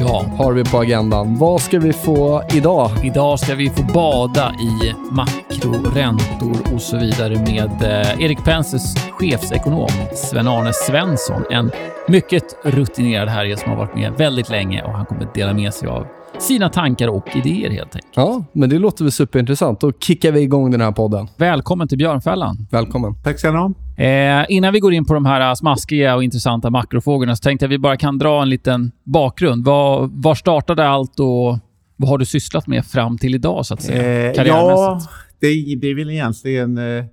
Ja, har vi på agendan. Vad ska vi få idag? idag ska vi få bada i makro, räntor och så vidare med eh, Erik Penses chefsekonom Sven-Arne Svensson. En mycket rutinerad herre som har varit med väldigt länge och han kommer dela med sig av sina tankar och idéer helt enkelt. Ja, men det låter väl superintressant. Då kickar vi igång den här podden. Välkommen till Björnfällan. Välkommen. Tack ska ni ha. Eh, innan vi går in på de här smaskiga och intressanta makrofrågorna så tänkte jag att vi bara kan dra en liten bakgrund. Var, var startade allt och vad har du sysslat med fram till idag så att säga? Eh, ja, det, det är väl egentligen... Eh,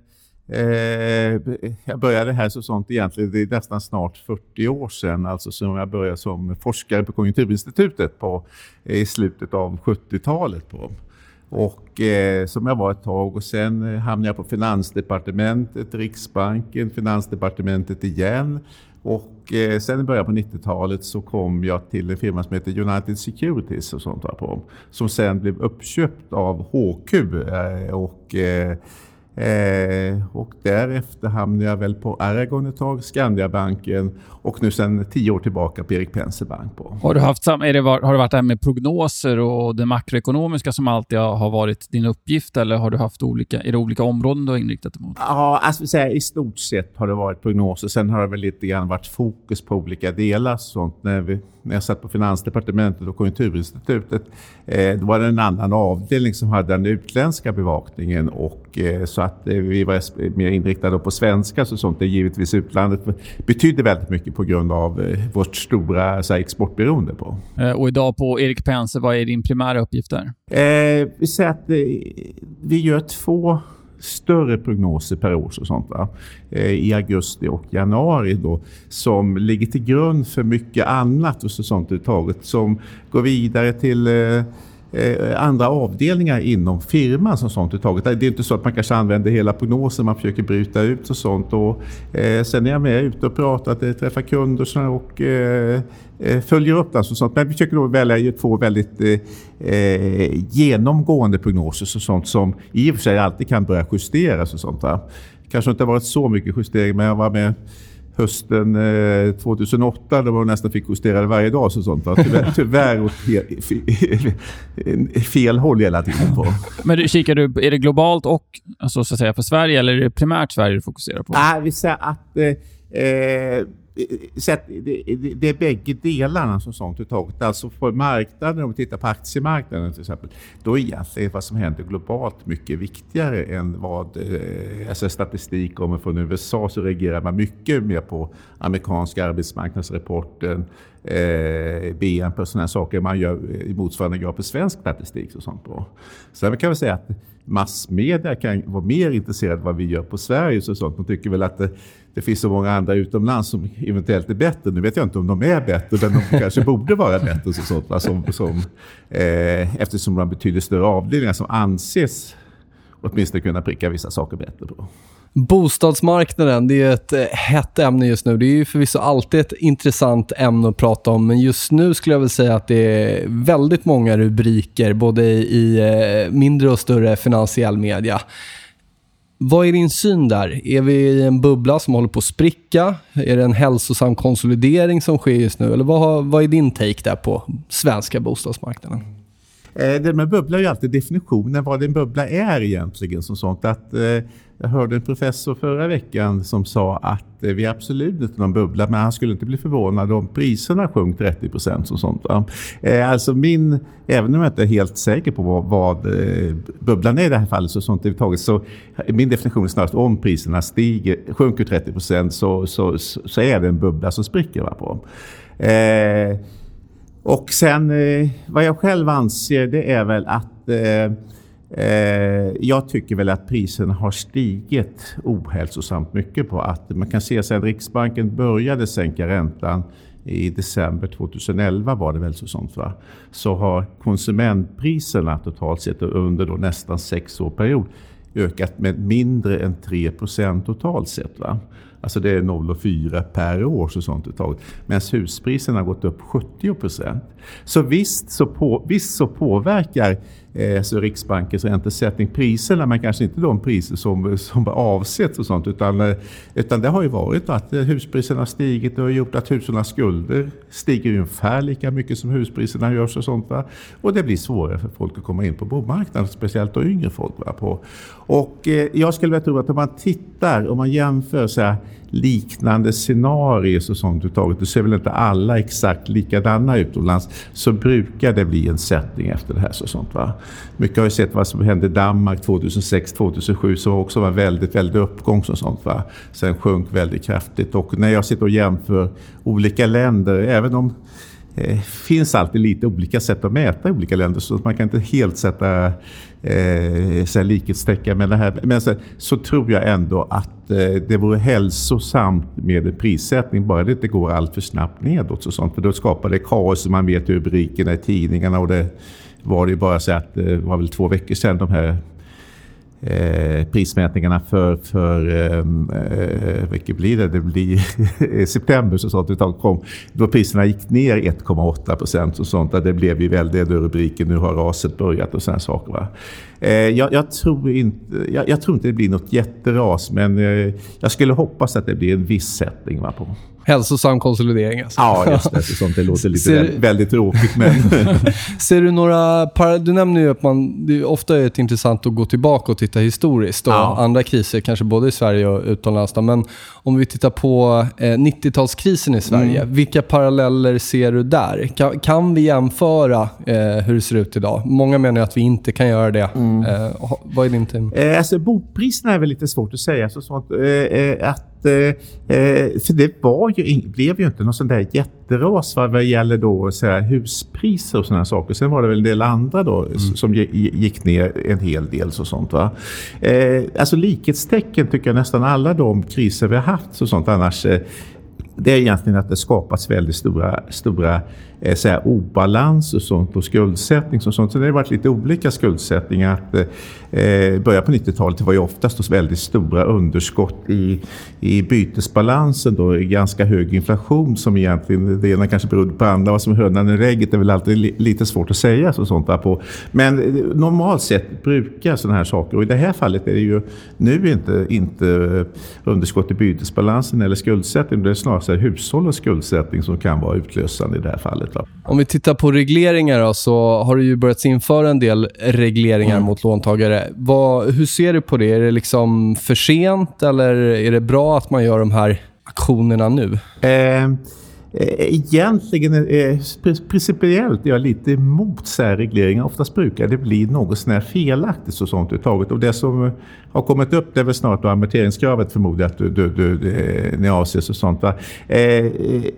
eh, jag började här så sånt egentligen, det är nästan snart 40 år sedan, alltså som jag började som forskare på Konjunkturinstitutet på, i slutet av 70-talet. På. Och eh, som jag var ett tag och sen hamnade jag på Finansdepartementet, Riksbanken, Finansdepartementet igen. Och eh, sen i början på 90-talet så kom jag till en firma som heter United Securities och sånt där på. Som sen blev uppköpt av HQ eh, och eh, eh, och därefter hamnade jag väl på Aragon ett tag, Skandiabanken och nu sedan tio år tillbaka på Erik Penser Bank. På. Har du, haft är det, har det varit det här med prognoser och det makroekonomiska som alltid har varit din uppgift eller har du haft olika, är det olika områden du har inriktat dig mot? Ja, alltså säga, i stort sett har det varit prognoser. Sen har det väl lite grann varit fokus på olika delar. Sånt. När, vi, när jag satt på Finansdepartementet och Konjunkturinstitutet, eh, då var det en annan avdelning som hade den utländska bevakningen och eh, så att eh, vi var mer inriktade på svenska så sånt. Det är givetvis utlandet betydde väldigt mycket på grund av eh, vårt stora så här, exportberoende på. Eh, Och idag på Erik Penser, vad är din primära uppgift där? Eh, vi säger att eh, vi gör två större prognoser per år och sånt va? Eh, I augusti och januari då som ligger till grund för mycket annat och så sånt överhuvudtaget som går vidare till eh, eh, andra avdelningar inom firman som sånt uttaget. Det är inte så att man kanske använder hela prognosen, man försöker bryta ut och sånt. Och, eh, sen är jag med ute och pratar, eh, träffar kunder och, och eh, följer upp det. Alltså sånt. Men vi försöker då välja två väldigt eh, eh, genomgående prognoser och sånt som i och för sig alltid kan börja justeras och sånt. Där. Kanske inte varit så mycket justering, men jag var med hösten eh, 2008 då man nästan fick justera det varje dag. Så sånt, va? Tyvärr, tyvärr åt fe, fe, fel håll hela tiden. på. Men du, kikar du, är det globalt och alltså, så att säga, för Sverige eller är det primärt Sverige du fokuserar på? Nej, vi säger att eh, eh, Eh, så att det, det, det är bägge delarna som sånt uttaget. Alltså på marknaden, om vi tittar på aktiemarknaden till exempel, då är egentligen vad som händer globalt mycket viktigare än vad eh, alltså statistik kommer från USA så reagerar man mycket mer på amerikanska arbetsmarknadsrapporten, eh, BNP och sådana saker man gör eh, i motsvarande grad på svensk statistik. Och sånt på. Sen kan vi säga att massmedia kan vara mer intresserade av vad vi gör på Sverige. Och sånt. De tycker väl att det, finns så många andra utomlands som eventuellt är bättre. Nu vet jag inte om de är bättre, men de kanske borde vara bättre. Så sånt, va? Som, som, eh, eftersom de har betydligt större avdelningar som anses åtminstone kunna pricka vissa saker bättre på. Bostadsmarknaden, det är ett eh, hett ämne just nu. Det är ju förvisso alltid ett intressant ämne att prata om, men just nu skulle jag väl säga att det är väldigt många rubriker, både i eh, mindre och större finansiell media. Vad är din syn där? Är vi i en bubbla som håller på att spricka? Är det en hälsosam konsolidering som sker just nu? Eller vad, vad är din take där på svenska bostadsmarknaden? Eh, det med bubbla är ju alltid definitionen vad en bubbla är egentligen. Som sånt. Att, eh, jag hörde en professor förra veckan som sa att eh, vi är absolut inte någon bubbla men han skulle inte bli förvånad om priserna sjönk 30 procent. sånt. Eh, alltså min, även om jag inte är helt säker på vad, vad eh, bubblan är i det här fallet så, sånt taget, så min definition är snarast om priserna stiger, sjunker 30 procent så, så, så, är det en bubbla som spricker. Va, på. Eh, och sen eh, vad jag själv anser det är väl att eh, Eh, jag tycker väl att priserna har stigit ohälsosamt mycket på att man kan se sedan Riksbanken började sänka räntan i december 2011 var det väl så sånt va? Så har konsumentpriserna totalt sett under då nästan sex år period ökat med mindre än 3% totalt sett. Va? Alltså det är 0,4 per år så sånt taget. Medan huspriserna har gått upp 70. Så visst så, på, visst så påverkar Eh, alltså Riksbankens räntesättning priserna men kanske inte de priser som, som avsätts och sånt utan, eh, utan det har ju varit att eh, huspriserna har stigit och har gjort att hushållens skulder stiger ungefär lika mycket som huspriserna görs och sånt. Va? Och det blir svårare för folk att komma in på bomarknaden, speciellt då yngre folk. Va? På. Och eh, jag skulle vilja tro att om man tittar, om man jämför så här, liknande scenarier och sånt uttaget, då ser väl inte alla exakt likadana utomlands, så brukar det bli en sättning efter det här. Så sånt, va? Mycket har ju sett vad som hände i Danmark 2006-2007 som också var väldigt, väldigt uppgång och sånt. Va? Sen sjönk väldigt kraftigt och när jag sitter och jämför olika länder, även om det eh, finns alltid lite olika sätt att mäta i olika länder så man kan inte helt sätta eh, likhetstecken med det här. Men så, så, tror jag ändå att eh, det vore hälsosamt med en prissättning bara det inte går allt för snabbt nedåt. Och sånt, för då skapar det kaos och man vet rubrikerna i tidningarna och det var det ju bara så att det var väl två veckor sedan de här eh, prismätningarna för, för ehm, eh, vilket blir det? Det blir september så sånt uttag kom. Då priserna gick ner 1,8 procent och sånt. Där det blev ju väldigt rubriken Nu har raset börjat och sådana saker. Va? Eh, jag, jag, tror inte, jag, jag, tror inte det blir något jätteras men eh, jag skulle hoppas att det blir en viss sättning va, på. Hälsosam konsolidering alltså. Ja, just det. Sånt det låter lite Ser... väldigt tråkigt. Men... Ser du några... Du nämner ju att man, det är ofta är intressant att gå tillbaka och titta historiskt. Och ja. Andra kriser, kanske både i Sverige och utomlands. Men om vi tittar på eh, 90-talskrisen i Sverige. Mm. Vilka paralleller ser du där? Kan, kan vi jämföra eh, hur det ser ut idag? Många menar att vi inte kan göra det. Mm. Eh, vad är din team? Eh, alltså, bokpriserna är väl lite svårt att säga. Så sånt, eh, eh, att Eh, eh, för det var ju, blev ju inte någon sån där jätteras vad gäller då så här, huspriser och sådana saker. Sen var det väl en del andra då mm. som gick ner en hel del. Så sånt, va? Eh, alltså likhetstecken tycker jag nästan alla de kriser vi har haft och sånt annars eh, det är egentligen att det skapas väldigt stora, stora eh, så här, obalans och sånt och skuldsättning och sånt. Så det har varit lite olika skuldsättningar. Att, eh, början på 90-talet var ju oftast väldigt stora underskott i, i bytesbalansen. Då, ganska hög inflation som egentligen, det ena kanske berodde på andra. Vad som är hönan i ägget är väl alltid li, lite svårt att säga. Så sånt där på. Men eh, normalt sett brukar sådana här saker, och i det här fallet är det ju nu inte, inte underskott i bytesbalansen eller skuldsättning. Det är snarare hushållens skuldsättning som kan vara utlösande i det här fallet. Va? Om vi tittar på regleringar då, så har det ju börjat införa en del regleringar mm. mot låntagare. Vad, hur ser du på det? Är det liksom för sent eller är det bra att man gör de här aktionerna nu? Eh, Eh, egentligen, eh, principiellt är jag lite emot särregleringar. Oftast brukar det bli något sånär felaktigt så sånt uttaget. Och det som har kommit upp det är väl snart då amorteringskravet förmodar att du, du, du, ni avses och sånt. Va? Eh,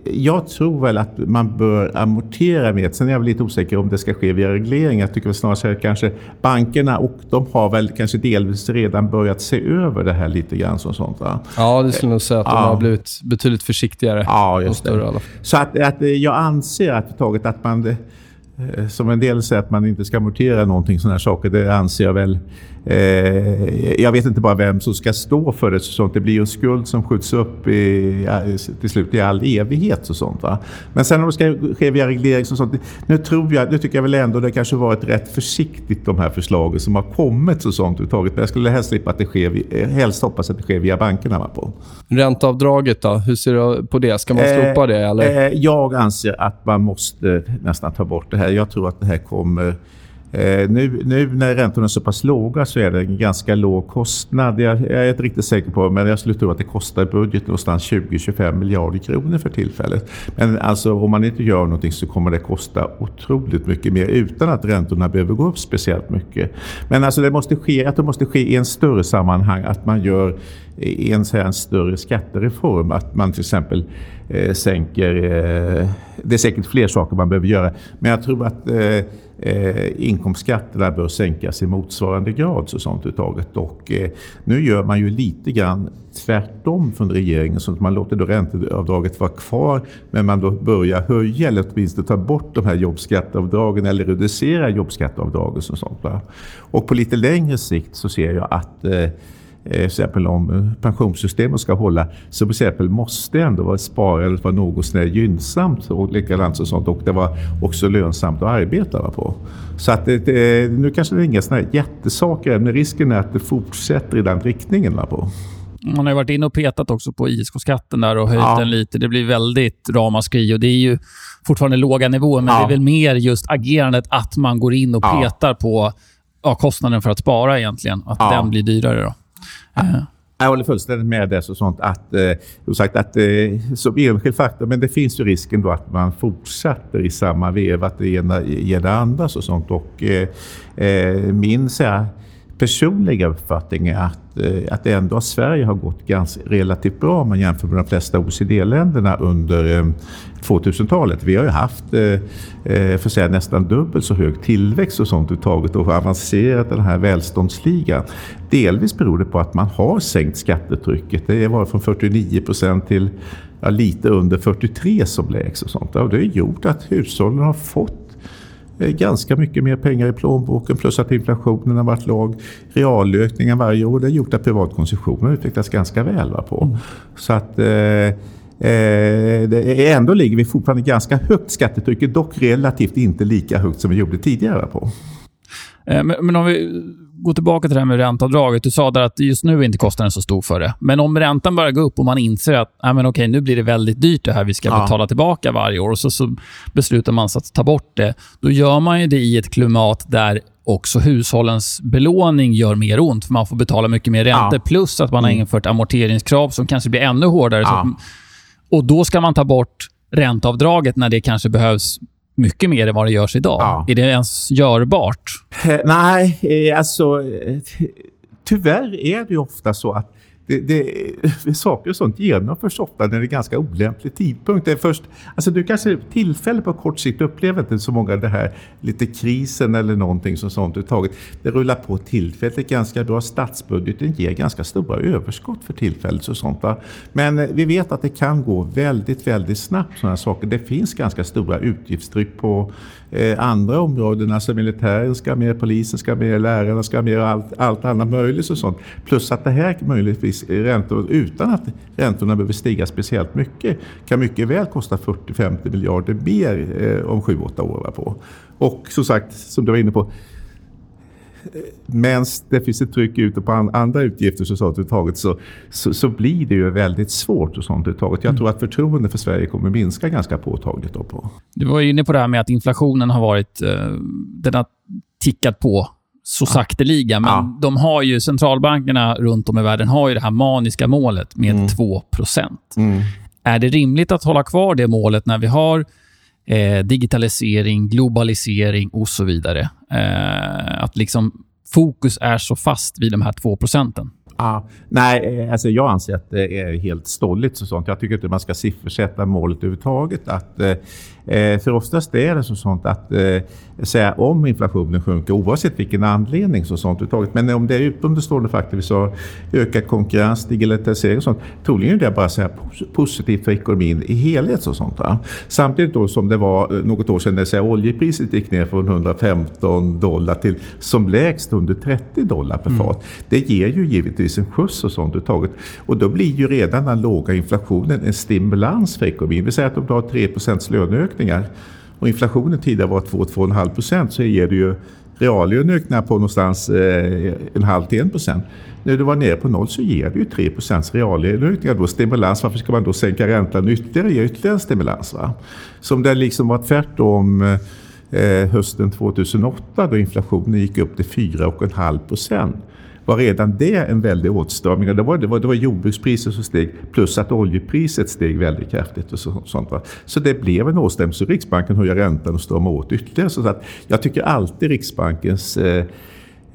jag tror väl att man bör amortera mer. Sen är jag väl lite osäker om det ska ske via reglering. Jag tycker väl snarare att kanske bankerna och de har väl kanske delvis redan börjat se över det här lite grann. Som sånt, va? Ja, det skulle jag säga att de ja. har blivit betydligt försiktigare. Ja, just det. Så att, att jag anser att, taget att man eh, som en del säger att man inte ska amortera någonting sådana här saker, det anser jag väl Eh, jag vet inte bara vem som ska stå för det. Sånt. Det blir ju en skuld som skjuts upp i, till slut i all evighet. Och sånt, va? Men sen om det ska ske via reglering och sånt. Nu, tror jag, nu tycker jag väl ändå det kanske varit rätt försiktigt de här förslagen som har kommit. Och sånt, uttaget. Jag skulle helst slippa att det sker, eh, helst hoppas att det sker via bankerna. Va, på. Ränteavdraget då? Hur ser du på det? Ska man eh, slopa det? Eller? Eh, jag anser att man måste nästan ta bort det här. Jag tror att det här kommer Eh, nu, nu när räntorna är så pass låga så är det en ganska låg kostnad. Jag, jag är inte riktigt säker på men jag skulle tro att det kostar i budget någonstans 20-25 miljarder kronor för tillfället. Men alltså om man inte gör någonting så kommer det kosta otroligt mycket mer utan att räntorna behöver gå upp speciellt mycket. Men alltså det måste ske, att det måste ske i en större sammanhang, att man gör en, en större skattereform. Att man till exempel eh, sänker... Eh, det är säkert fler saker man behöver göra. Men jag tror att eh, eh, inkomstskatterna bör sänkas i motsvarande grad. Så sånt uttaget. Och, eh, nu gör man ju lite grann tvärtom från regeringen. Så att man låter då ränteavdraget vara kvar. Men man då börjar höja eller åtminstone ta bort de här jobbskatteavdragen eller reducera jobbskatteavdragen. Och, sånt, va? och på lite längre sikt så ser jag att eh, exempel om eh, pensionssystemet ska hålla så till exempel måste ändå vara sparandet vara något sådär gynnsamt och likadant och sånt och det var också lönsamt att arbeta på. Så att det, nu kanske det är inga sådana här jättesaker men risken är att det fortsätter i den riktningen. På. Man har varit inne och petat också på ISK-skatten där och höjt ja. den lite. Det blir väldigt ramaskri och det är ju fortfarande låga nivåer, men ja. det är väl mer just agerandet att man går in och petar ja. på ja, kostnaden för att spara egentligen. Att den blir dyrare. Då. Jag håller fullständigt med det. Så sånt att, eh, sagt, att eh, som enskild faktor, men det finns ju risken då att man fortsätter i samma veva, att det ena ger det andra. Och sånt. Och, eh min så här, personliga uppfattning är att, eh, att ändå Sverige har gått ganska relativt bra om man jämför med de flesta OECD-länderna under eh, 2000-talet. Vi har ju haft eh, för säga, nästan dubbelt så hög tillväxt och sånt uttaget och avancerat den här välståndsligan. Delvis beror det på att man har sänkt skattetrycket. Det var från 49 procent till ja, lite under 43 som lägst och sånt. Och det har gjort att hushållen har fått ganska mycket mer pengar i plånboken plus att inflationen har varit låg. Realökningen varje år det har gjort att privatkonsumtionen utvecklats ganska väl. Va, på. Mm. Så att eh, eh, det, ändå ligger vi fortfarande ganska högt skattetryck, dock relativt inte lika högt som vi gjorde tidigare. på. Eh, men, men om vi gå tillbaka till det här med ränteavdraget. Du sa där att just nu är inte kostnaden så stor för det. Men om räntan börjar gå upp och man inser att ah, men okej, nu blir det väldigt dyrt det här vi ska ja. betala tillbaka varje år och så, så beslutar man sig att ta bort det. Då gör man ju det i ett klimat där också hushållens belåning gör mer ont, för man får betala mycket mer räntor. Ja. Plus att man har mm. infört amorteringskrav som kanske blir ännu hårdare. Ja. Så, och Då ska man ta bort ränteavdraget när det kanske behövs mycket mer än vad det görs idag. Ja. Är det ens görbart? Eh, nej, eh, alltså eh, tyvärr är det ju ofta så att det, det, saker och sånt genomförs ofta när det är ganska olämplig tidpunkt. Det är först, alltså du kanske tillfälle på kort sikt upplever inte så många det här lite krisen eller någonting som sånt överhuvudtaget. Det rullar på tillfälligt ganska bra. Statsbudgeten ger ganska stora överskott för tillfället och sånt. Va? Men eh, vi vet att det kan gå väldigt, väldigt snabbt sådana saker. Det finns ganska stora utgiftstryck på eh, andra områden. Alltså militären ska med, polisen ska med, lärarna ska med och allt, allt annat möjligt och sånt. Plus att det här möjligtvis eh, räntor utan att räntorna behöver stiga speciellt mycket kan mycket väl kosta 40-50 miljarder mer eh, om 7-8 år. På. Och som sagt, som du var inne på, medan det finns ett tryck ute på andra utgifter så, så, så, så, så blir det ju väldigt svårt. Och sånt Jag mm. tror att förtroendet för Sverige kommer minska ganska påtagligt. Då på. Du var inne på det här med att inflationen har varit... Eh, den har tickat på så sakteliga. Men ja. de har ju, centralbankerna runt om i världen har ju det här maniska målet med mm. 2 mm. Är det rimligt att hålla kvar det målet när vi har eh, digitalisering, globalisering och så vidare? Eh, att liksom fokus är så fast vid de här två procenten? Ah, nej, eh, alltså jag anser att det är helt stolligt. Och sånt. Jag tycker inte man ska siffersätta målet överhuvudtaget. Att, Eh, för oftast är det så sånt att eh, säga om inflationen sjunker oavsett vilken anledning. Så sånt uttaget. Men om det är utomstående faktorer, så ökad konkurrens, digitalisering och sånt. Troligen är det bara så här positivt för ekonomin i helhet. Och sånt, va? Samtidigt då som det var eh, något år sedan när så oljepriset gick ner från 115 dollar till som lägst under 30 dollar per fat. Mm. Det ger ju givetvis en skjuts och sånt uttaget. Och då blir ju redan den låga inflationen en stimulans för ekonomin. Vi säger att de har 3% löneökning löneökningar och inflationen tidigare var 2-2,5 procent så ger det ju reallöneökningar på någonstans eh, en halv till en procent. När du var nere på noll så ger det ju 3 procents reallöneökningar. Då stimulans. Varför ska man då sänka räntan ytterligare? Ge ytterligare stimulans. Va? Så om det liksom var tvärtom eh, hösten 2008 då inflationen gick upp till 4,5 procent var redan det en väldig åtstramning. Det var, det, var, det var jordbrukspriser som steg plus att oljepriset steg väldigt kraftigt. Och så, sånt, va? så det blev en åtstramning. Så Riksbanken höjer räntan och stramar åt ytterligare. Så att jag tycker alltid Riksbankens eh,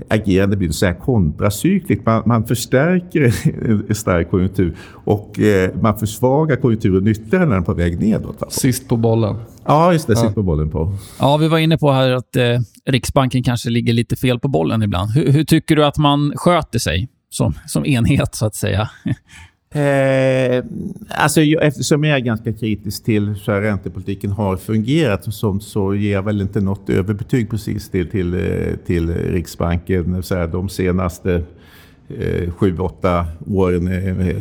agerande blir så här kontracykligt. Man, man förstärker en stark konjunktur och eh, man försvagar konjunkturen ytterligare när den är på väg nedåt. Alltså. Sist på bollen. Ja, just det. Ja. Sist på bollen på. Ja, vi var inne på här att eh, Riksbanken kanske ligger lite fel på bollen ibland. Hur, hur tycker du att man sköter sig som, som enhet, så att säga? Eh, alltså, eftersom jag är ganska kritisk till hur räntepolitiken har fungerat så, så ger jag väl inte något överbetyg precis till, till, eh, till Riksbanken. Så här, de senaste Eh, sju, åtta åren eh, eh,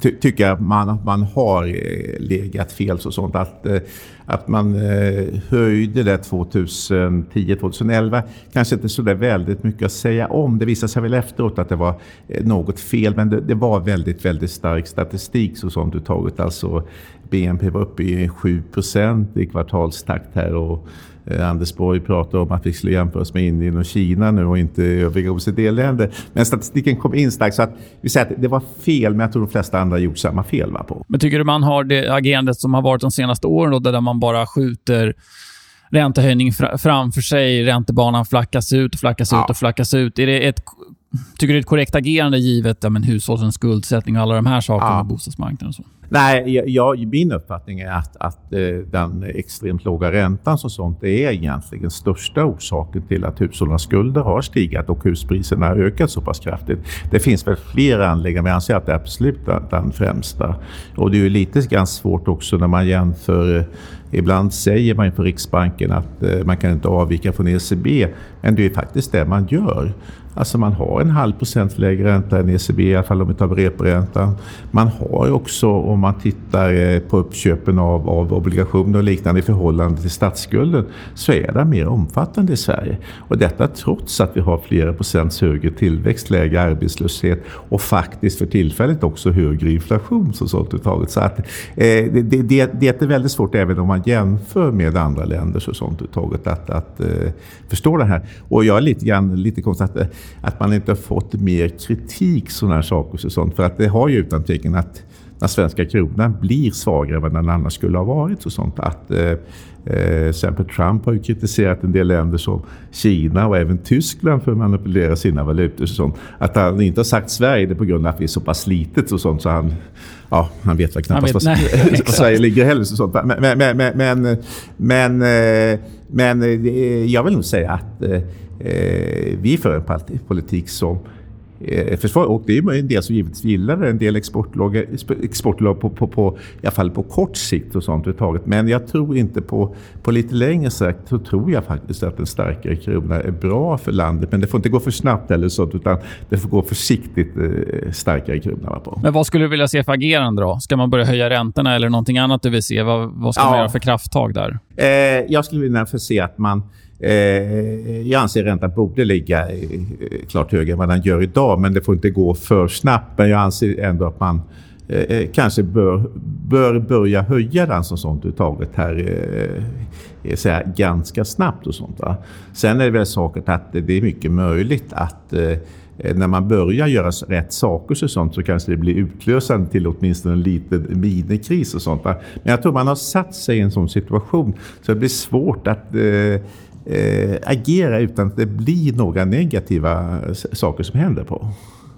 ty, tycker jag man, man har legat fel. Så sånt. Att, att man höjde det 2010-2011 kanske inte så där väldigt mycket att säga om. Det visade sig väl efteråt att det var något fel men det, det var väldigt, väldigt stark statistik så som du tagit. Alltså BNP var uppe i 7% i kvartalstakt här och Anders Borg pratar om att vi skulle jämföras med Indien och Kina nu och inte övriga OECD-länder. Men statistiken kom in starkt så att vi säger att det var fel, men jag tror de flesta andra gjort samma fel. Va, på. Men tycker du man har det agerandet som har varit de senaste åren då, där man bara skjuter räntehöjning framför sig, räntebanan flackas ut och flackas ja. ut och flackas ut. Är det ett Tycker du det är ett korrekt agerande givet ja, men hushållens skuldsättning och alla de här sakerna ja. på bostadsmarknaden? Och så? Nej, jag, min uppfattning är att, att eh, den extremt låga räntan som sånt är egentligen största orsaken till att hushållens skulder har stigit och huspriserna har ökat så pass kraftigt. Det finns väl flera anledningar, men jag anser att det är absolut den främsta. Och det är ju lite grann svårt också när man jämför Ibland säger man på Riksbanken att eh, man kan inte avvika från ECB, men det är faktiskt det man gör. Alltså man har en halv procent lägre ränta än ECB, i alla fall om vi tar reporäntan. Man har också, om man tittar eh, på uppköpen av, av obligationer och liknande i förhållande till statsskulden, så är det mer omfattande i Sverige. Och detta trots att vi har flera procents högre tillväxt, lägre arbetslöshet och faktiskt för tillfället också högre inflation. Så, sånt taget. så att, eh, det, det, det, är väldigt svårt även om man jämför med andra länder så sånt taget att, att eh, förstå det här. Och jag är lite, grann, lite konstigt eh, att man inte har fått mer kritik sådana här saker. Och sånt. För att det har ju utan tvekan att när svenska kronan blir svagare än vad den annars skulle ha varit. och sånt. Att, eh, eh, exempel Trump har ju kritiserat en del länder som Kina och även Tyskland för att manipulera sina valutor. Och sånt. Att han inte har sagt Sverige det på grund av att vi är så pass litet och sånt så han, ja, han vet väl knappast vet, var, Sverige ligger heller. Och sånt. Men, men, men, men, men, eh, men eh, jag vill nog säga att eh, vi för en politik som eh, försvar. Och det är en del som givetvis gillar det, en del exportlag, exportlag på, på, på, i alla fall på kort sikt och sånt överhuvudtaget. Men jag tror inte på, på lite längre sikt så tror jag faktiskt att en starkare krona är bra för landet. Men det får inte gå för snabbt eller så, utan det får gå försiktigt eh, starkare krona. På. Men vad skulle du vilja se för agerande då? Ska man börja höja räntorna eller någonting annat du vill se? Vad, vad ska ja. man göra för krafttag där? Eh, jag skulle vilja se att man Eh, jag anser räntan borde ligga eh, klart högre än vad den gör idag, men det får inte gå för snabbt. Men jag anser ändå att man eh, eh kanske bör, bör börja höja den som sånt uttaget här eh, eh säga, ganska snabbt och sånt. Va? Sen är det väl saken att det är mycket möjligt att eh, när man börjar göra rätt saker och sånt så kanske det blir utlösande till åtminstone en liten minikris och sånt. Va? Men jag tror man har satt sig i en sån situation så det blir svårt att eh, eh, agera utan att det blir några negativa saker som händer på.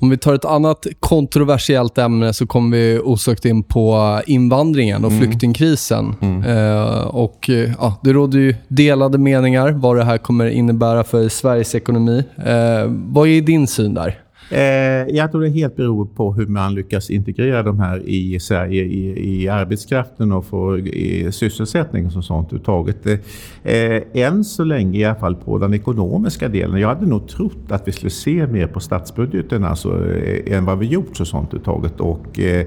Om vi tar ett annat kontroversiellt ämne så kommer vi osökt in på invandringen och mm. flyktingkrisen. Mm. Eh, och, ja, det råder ju delade meningar vad det här kommer innebära för Sveriges ekonomi. Eh, vad är din syn där? Eh, jag tror det helt beror på hur man lyckas integrera de här i, Sverige, i, i arbetskraften och få i sysselsättning och sånt uttaget. Eh, eh, än så länge i alla fall på den ekonomiska delen. Jag hade nog trott att vi skulle se mer på statsbudgeten alltså, eh, än vad vi gjort och sånt uttaget. Och, eh,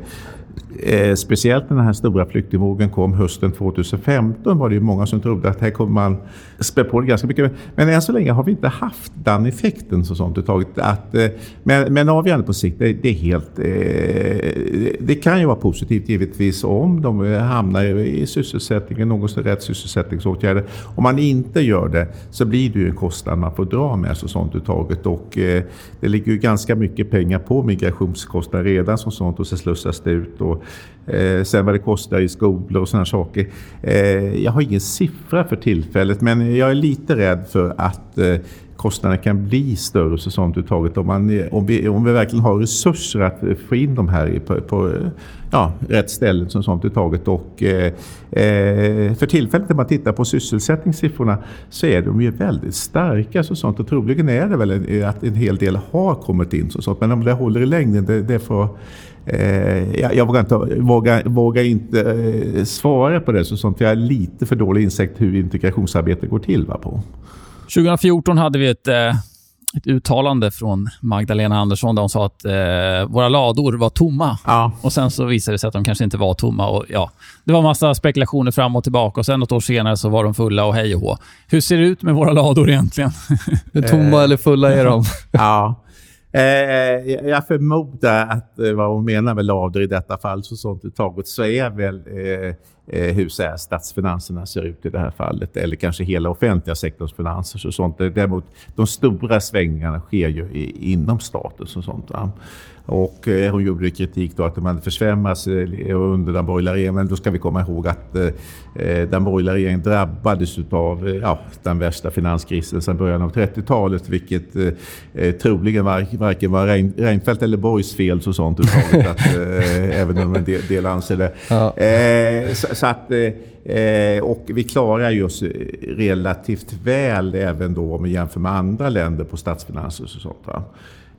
Eh, speciellt när den här stora flyktingvågen kom hösten 2015 var det ju många som trodde att här kommer man spä på det ganska mycket. Men än så länge har vi inte haft den effekten. Så sånt, taget, att, eh, men, men avgörande på sikt, det, det är helt... Eh, det kan ju vara positivt givetvis om de eh, hamnar i sysselsättningen, någon rätt sysselsättningsåtgärder. Om man inte gör det så blir det ju en kostnad man får dra med så sånt taget. Och eh, det ligger ju ganska mycket pengar på migrationskostnader redan som sånt och så slussas det ut. Och, Eh, sen vad det kostar i skolor och sådana saker. Eh, jag har ingen siffra för tillfället men jag är lite rädd för att eh, kostnaderna kan bli större säsongsuttaget om, man, eh, om, vi, om vi verkligen har resurser att få in de här på, på eh, ja, rätt ställen som sånt uttaget. Och, eh, eh, för tillfället när man tittar på sysselsättningssiffrorna så är de ju väldigt starka. Så sånt, och troligen är det väl att en hel del har kommit in. Så sånt, men om det håller i längden, det, det får jag, jag vågar inte, vågar, vågar inte eh, svara på det, så sånt, jag har lite för dålig insikt hur integrationsarbetet går till. Va, på. 2014 hade vi ett, eh, ett uttalande från Magdalena Andersson där hon sa att eh, våra lador var tomma. Ja. Och Sen så visade det sig att de kanske inte var tomma. Och, ja, det var massa spekulationer fram och tillbaka och sen något år senare så var de fulla och hej och hå. Hur ser det ut med våra lador egentligen? Hur tomma eller fulla är de? ja. Eh, eh, jag förmodar att eh, vad hon menar med lador i detta fall så sånt uttaget så är väl eh, hur så här, statsfinanserna ser ut i det här fallet eller kanske hela offentliga sektorns finanser och sånt. Däremot de stora svängningarna sker ju i, inom staten och sånt. Va? Och eh, hon gjorde kritik då att de hade försvämmats eh, under den borgerliga regeringen. Men då ska vi komma ihåg att eh, eh den borgerliga regeringen drabbades av eh, ja, den värsta finanskrisen sedan början av 30-talet. Vilket eh, eh, troligen var, varken var Rein, Reinfeldt eller Borgs fel så sånt. att, eh, även om en del, del anser det. Ja. Så, så, att, eh, och vi klarar oss relativt väl även då om vi jämför med andra länder på statsfinanser och sånt. Va?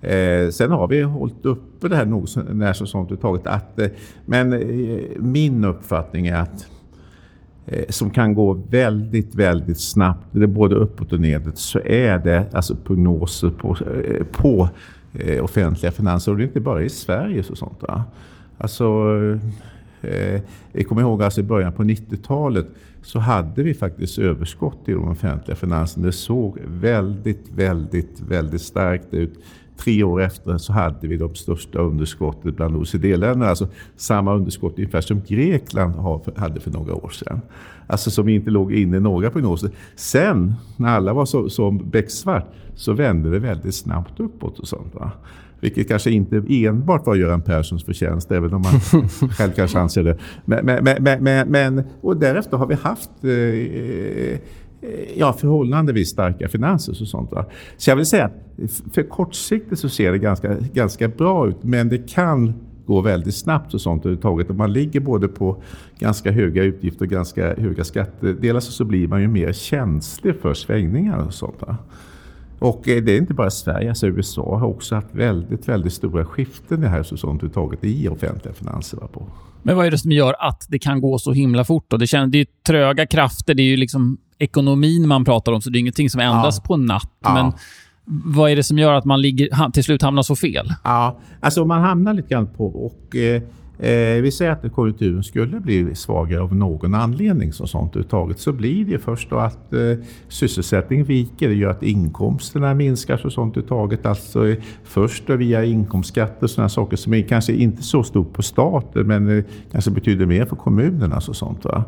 Eh, sen har vi hållit uppe det här nog när så sånt taget. Att, eh, men eh, min uppfattning är att eh, som kan gå väldigt, väldigt snabbt, det är både uppåt och nedåt, så är det alltså prognoser på, eh, på eh, offentliga finanser. Och det är inte bara i Sverige. Så sånt, va? Alltså, eh, jag kommer ihåg alltså i början på 90-talet så hade vi faktiskt överskott i de offentliga finanserna. Det såg väldigt, väldigt, väldigt starkt ut. Tre år efter så hade vi de största underskottet bland OECD-länderna. Alltså samma underskott ungefär som Grekland hade för några år sedan. Alltså som inte låg inne i några prognoser. Sen när alla var så, som becksvart så vände det väldigt snabbt uppåt och sånt. Va? Vilket kanske inte enbart var Göran Perssons förtjänst, även om man själv kanske anser det. Men, men, men, men, och därefter har vi haft eh, Eh, Eh, ja, förhållandevis starka finanser och sånt. Va? Så jag vill säga att för kortsiktigt så ser det ganska, ganska bra ut, men det kan gå väldigt snabbt och sånt överhuvudtaget. Om man ligger både på ganska höga utgifter och ganska höga skattedelar så blir man ju mer känslig för svängningar och sånt. Va? Och eh, det är inte bara Sverige, alltså USA har också haft väldigt, väldigt stora skiften i här överhuvudtaget i offentliga finanser. På. Men vad är det som gör att det kan gå så himla fort? Då? Det, känns, det är tröga krafter, det är ju liksom ekonomin man pratar om, så det är ingenting som ändras ja. på en natt. Ja. Men vad är det som gör att man ligger, till slut hamnar så fel? Ja, alltså man hamnar lite grann på... Och, eh, Eh, vi säger att konjunkturen skulle bli svagare av någon anledning som sånt uttaget så blir det först då att eh, sysselsättningen viker. Det gör att inkomsterna minskar så sånt uttaget. Alltså eh, först då via inkomstskatter och sådana saker som är kanske inte så stort på staten men eh, kanske betyder mer för kommunerna. Så sånt, va?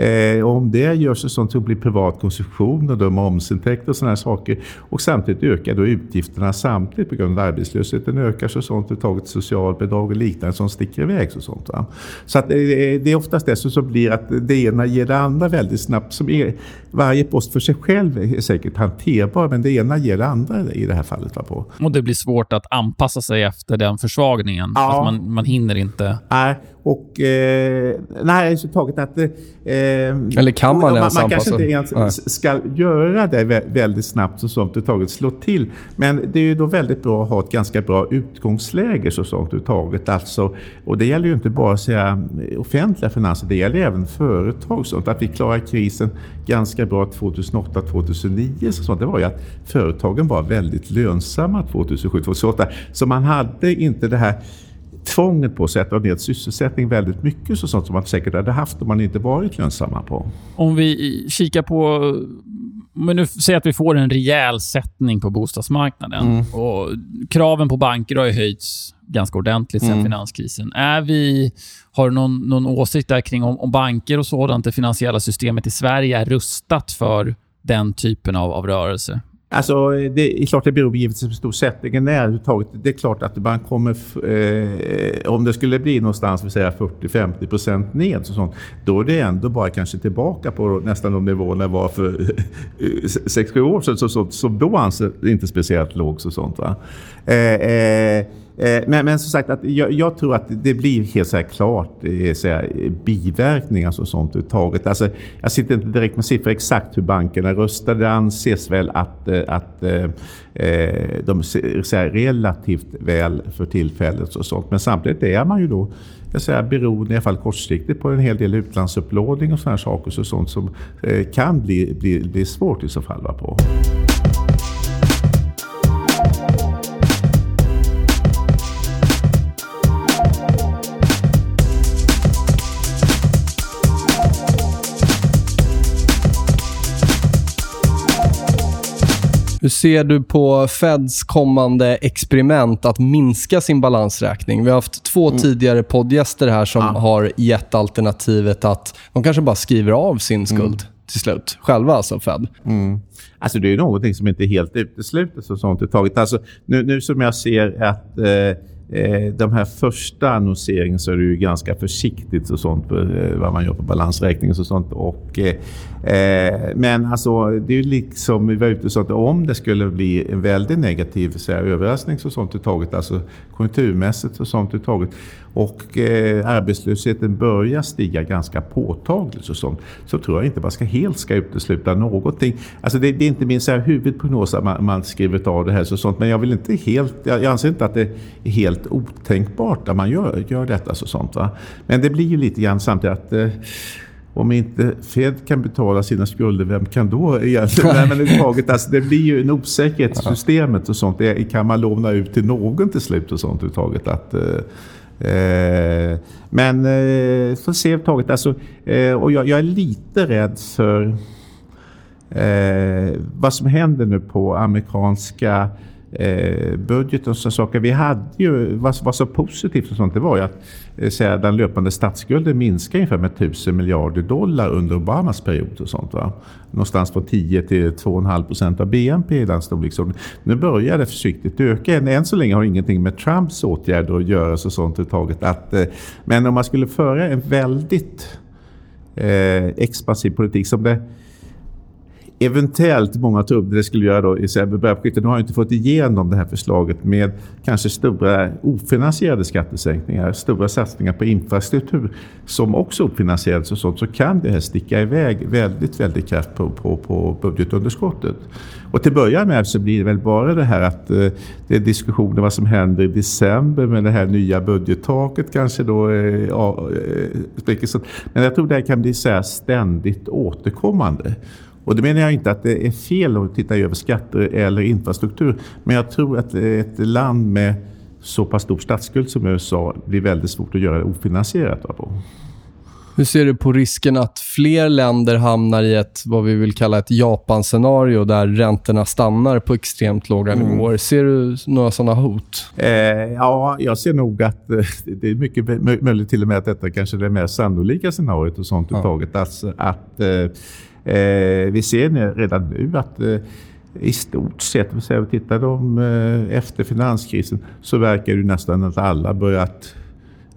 Eh, om det görs sånt så blir privat konsumtion och då momsintäkter och sådana saker. Och samtidigt ökar då utgifterna samtidigt på grund av arbetslösheten ökar så sånt taget socialbidrag och liknande som sticker iväg. Så, sånt, va? så att, eh, det är oftast det som blir att det ena ger det andra väldigt snabbt. Som är, varje post för sig själv är säkert hanterbar men det ena ger det andra i det här fallet. Va, på. Och det blir svårt att anpassa sig efter den försvagningen. Ja. Alltså man, man hinner inte. Nej, och eh, nej, taget att... Eh, Eller kan man ens Man, man kanske inte ens nej. ska göra det väldigt snabbt och sånt taget slå till. Men det är ju då väldigt bra att ha ett ganska bra utgångsläge så sånt taget. Alltså, och det gäller ju inte bara säga, offentliga finanser, det gäller även företag. Sånt. Att vi klarar krisen ganska bra 2008-2009. Så sånt. Det var ju att företagen var väldigt lönsamma 2007-2008. Så man hade inte det här tvånget på sig att dra ner sysselsättning väldigt mycket, så sånt som man säkert hade haft om man inte varit lönsamma på. Om vi kikar på men nu säger att vi får en rejäl sättning på bostadsmarknaden. Mm. Och kraven på banker har ju höjts ganska ordentligt sen mm. finanskrisen. Är vi, har du någon, någon åsikt där kring om, om banker och sådant, det finansiella systemet i Sverige är rustat för den typen av, av rörelse? Alltså, det är klart det beror givetvis på hur stor sättningen är överhuvudtaget. Det är klart att man kommer... Eh, om det skulle bli någonstans 40-50 procent ned så sånt, då är det ändå bara kanske tillbaka på nästan de nivåerna var för eh, 6-7 år sedan. Så, så, som då anses inte speciellt låg. Så sånt, va? Eh, Eh, Eh, men, men som sagt, att jag, jag, tror att det blir helt så här klart eh, så här, biverkningar och sånt överhuvudtaget. Alltså, jag sitter inte direkt med siffror exakt hur bankerna röstade. Det anses väl att, eh, att de ser relativt väl för tillfället och sånt. Men samtidigt är man ju då jag säger, beroende, i alla fall kortsiktigt, på en hel del utlandsupplåning och sådana saker så sånt som kan bli, bli, bli svårt i så fall. Va, på. Hur ser du på Feds kommande experiment att minska sin balansräkning? Vi har haft två mm. tidigare poddgäster här som ja. har gett alternativet att de kanske bara skriver av sin mm. skuld mm. till slut. Själva alltså, Fed. Mm. Alltså det är någonting som inte är helt uteslutet. Så sånt taget. Alltså, nu, nu som jag ser att eh, Eh, de här första annonseringen så är det ju ganska försiktigt och sånt eh, vad man gör på balansräkningen och sånt. Och, eh, eh, men alltså det är ju liksom, vi var ute och sa att om det skulle bli en väldigt negativ så här, överraskning och sånt taget, alltså konjunkturmässigt och sånt taget och eh, arbetslösheten börjar stiga ganska påtagligt och sånt, så tror jag inte man ska helt ska utesluta någonting. Alltså det, det är inte min så här huvudprognos att man, man skrivit av det här så sånt, men jag vill inte helt, jag, anser inte att det är helt otänkbart att man gör, gör detta så sånt. Va? Men det blir ju lite grann samtidigt att eh, om inte Fed kan betala sina skulder, vem kan då egentligen? Nej, men taget, alltså, det blir ju en osäkerhet i systemet och sånt. Kan man låna ut till någon till slut och sånt överhuvudtaget? att eh, Eh, men eh, får se taget. Alltså, eh, och jag, jag, är lite rädd för eh, vad som händer nu på amerikanska eh, budgeten och så saker. Vi hade ju, vad, vad så positivt och sånt, det var ju att eh, säga, den löpande statsskulden minskade ungefär med 1000 miljarder dollar under Obamas period och sånt. Va? Någonstans från 10 till 2,5 procent av BNP i den storleksordningen. Nu börjar det försiktigt öka. Än, än så länge har ingenting med Trumps åtgärder att göra och sånt överhuvudtaget Att, eh, men om man skulle föra en väldigt eh, expansiv politik som det eventuellt många trodde det skulle göra då i början Nu har jag inte fått igenom det här förslaget med kanske stora ofinansierade skattesänkningar, stora satsningar på infrastruktur som också ofinansierades och sånt, så kan det här sticka iväg väldigt, väldigt kraftigt på, på, på budgetunderskottet. Och till början med så blir det väl bara det här att eh, det är diskussioner vad som händer i december med det här nya budgettaket kanske då. Eh, ja, eh, eh men jag tror det här kan bli så ständigt återkommande. Och det menar jag inte att det är fel att titta över skatter eller infrastruktur. Men jag tror att ett land med så pass stor statsskuld som USA blir väldigt svårt att göra det ofinansierat. Hur ser du på risken att fler länder hamnar i ett, vad vi vill kalla ett Japan-scenario där räntorna stannar på extremt låga mm. nivåer? Ser du några sådana hot? Eh, ja, jag ser nog att eh, det är mycket möjligt till och med att detta kanske är det mer sannolika scenariot och sånt ja. taget. Alltså att Eh, Eh, vi ser redan nu att eh, i stort sett, om vi tittar de, eh, efter finanskrisen, så verkar det nästan att alla börjat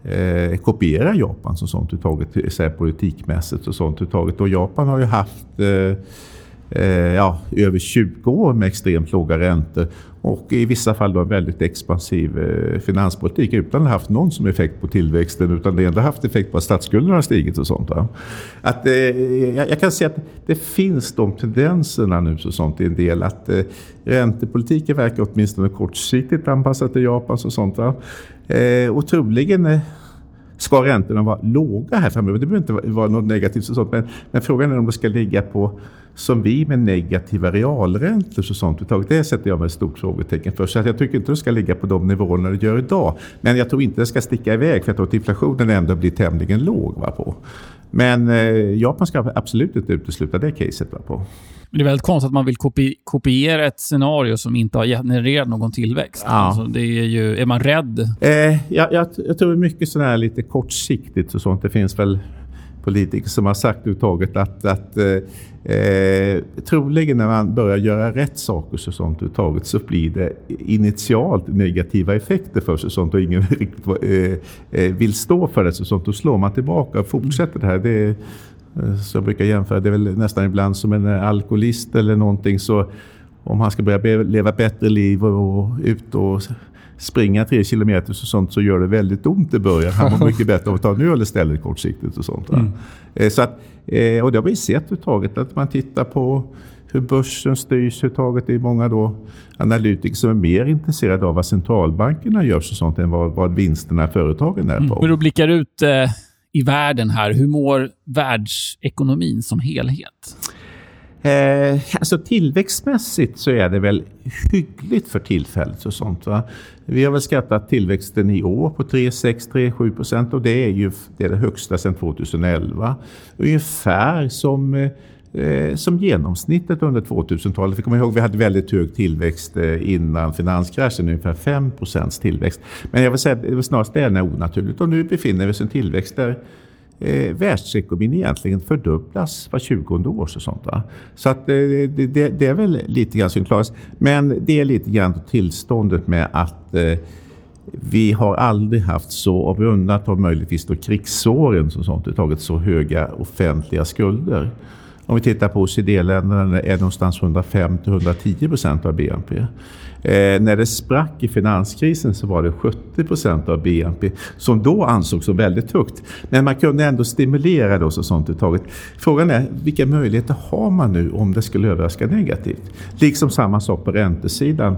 eh, kopiera Japan som sånt uttaget, så politikmässigt och sånt uttaget. Och Japan har ju haft eh, eh, ja, över 20 år med extremt låga räntor och i vissa fall då en väldigt expansiv eh, finanspolitik utan att ha haft någon som effekt på tillväxten utan det har ändå haft effekt på att statsskulden har stigit och sånt. Att, eh, jag, kan säga att det finns de tendenserna nu så sånt i en del att eh, räntepolitiken verkar åtminstone kortsiktigt anpassad till Japans och sånt. Va? Eh, och troligen eh, ska räntorna vara låga här framöver. Det behöver inte vara något negativt och sånt men, men frågan är om det ska ligga på som vi med negativa realräntor och sånt. Det sätter jag med ett stort frågetecken för. Så jag tycker inte det ska ligga på de nivåerna det gör idag. Men jag tror inte det ska sticka iväg för jag tror att inflationen ändå blir tämligen låg. Va, på. Men eh, Japan ska absolut inte utesluta det caset. Va, på. Det är väldigt konstigt att man vill kopi kopiera ett scenario som inte har genererat någon tillväxt. Ja. Alltså, det är, ju, är man rädd? Eh, jag, jag, jag tror mycket sådär lite kortsiktigt och sånt. Det finns väl politiker som har sagt överhuvudtaget att, att eh, eh, troligen när man börjar göra rätt saker så sånt överhuvudtaget så blir det initialt negativa effekter för sig sånt och ingen riktigt eh, eh, vill stå för det så sånt. Då slår man tillbaka och fortsätter det här. Det eh, så jag brukar jämföra, det är väl nästan ibland som en alkoholist eller någonting så om han ska börja leva bättre liv och ut och springa tre kilometer och sånt så gör det väldigt ont i början. Han mår mycket bättre av att ta en öl istället kortsiktigt och sånt. Mm. Så att, och det har vi sett överhuvudtaget att man tittar på hur börsen styrs överhuvudtaget. Det är många då analytiker som är mer intresserade av vad centralbankerna gör och sånt än vad, vad vinsterna i företagen är på. Mm. Men du blickar ut eh, i världen här. Hur mår världsekonomin som helhet? Eh, alltså tillväxtmässigt så är det väl hyggligt för tillfället. och sånt. Va? Vi har väl skattat tillväxten i år på 3,6-3,7 procent och det är ju det, är det högsta sedan 2011. Ungefär som eh, som genomsnittet under 2000-talet. Vi kommer ihåg att vi hade väldigt hög tillväxt eh, innan finanskraschen, ungefär 5 procents tillväxt. Men jag vill säga att det var snarast det är onaturligt och nu befinner vi oss i en tillväxt där eh, världsekonomin egentligen fördubblas var 20 år. Och sånt, va? Så att, eh, det, det, det, är väl lite grann synklariskt. Men det är lite grann tillståndet med att eh, vi har aldrig haft så, om vi undantar möjligtvis då krigsåren, som sånt, tagit så höga offentliga skulder. Om vi tittar på OECD-länderna är någonstans 105-110 procent av BNP. Eh, när det sprack i finanskrisen så var det 70 procent av BNP som då ansågs som väldigt högt. Men man kunde ändå stimulera det och sånt uttaget. Frågan är vilka möjligheter har man nu om det skulle överraska negativt? Liksom samma sak på räntesidan.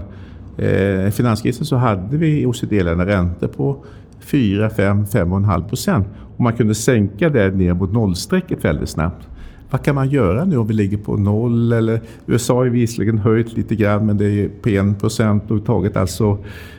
Eh, finanskrisen så hade vi i OECD-länderna räntor på 4, 5, 5,5 procent. Och man kunde sänka det ner mot nollstrecket väldigt snabbt. Vad kan man göra nu om vi ligger på noll? Eller, USA har visserligen höjt lite grann men det är på en procent taget. Alltså,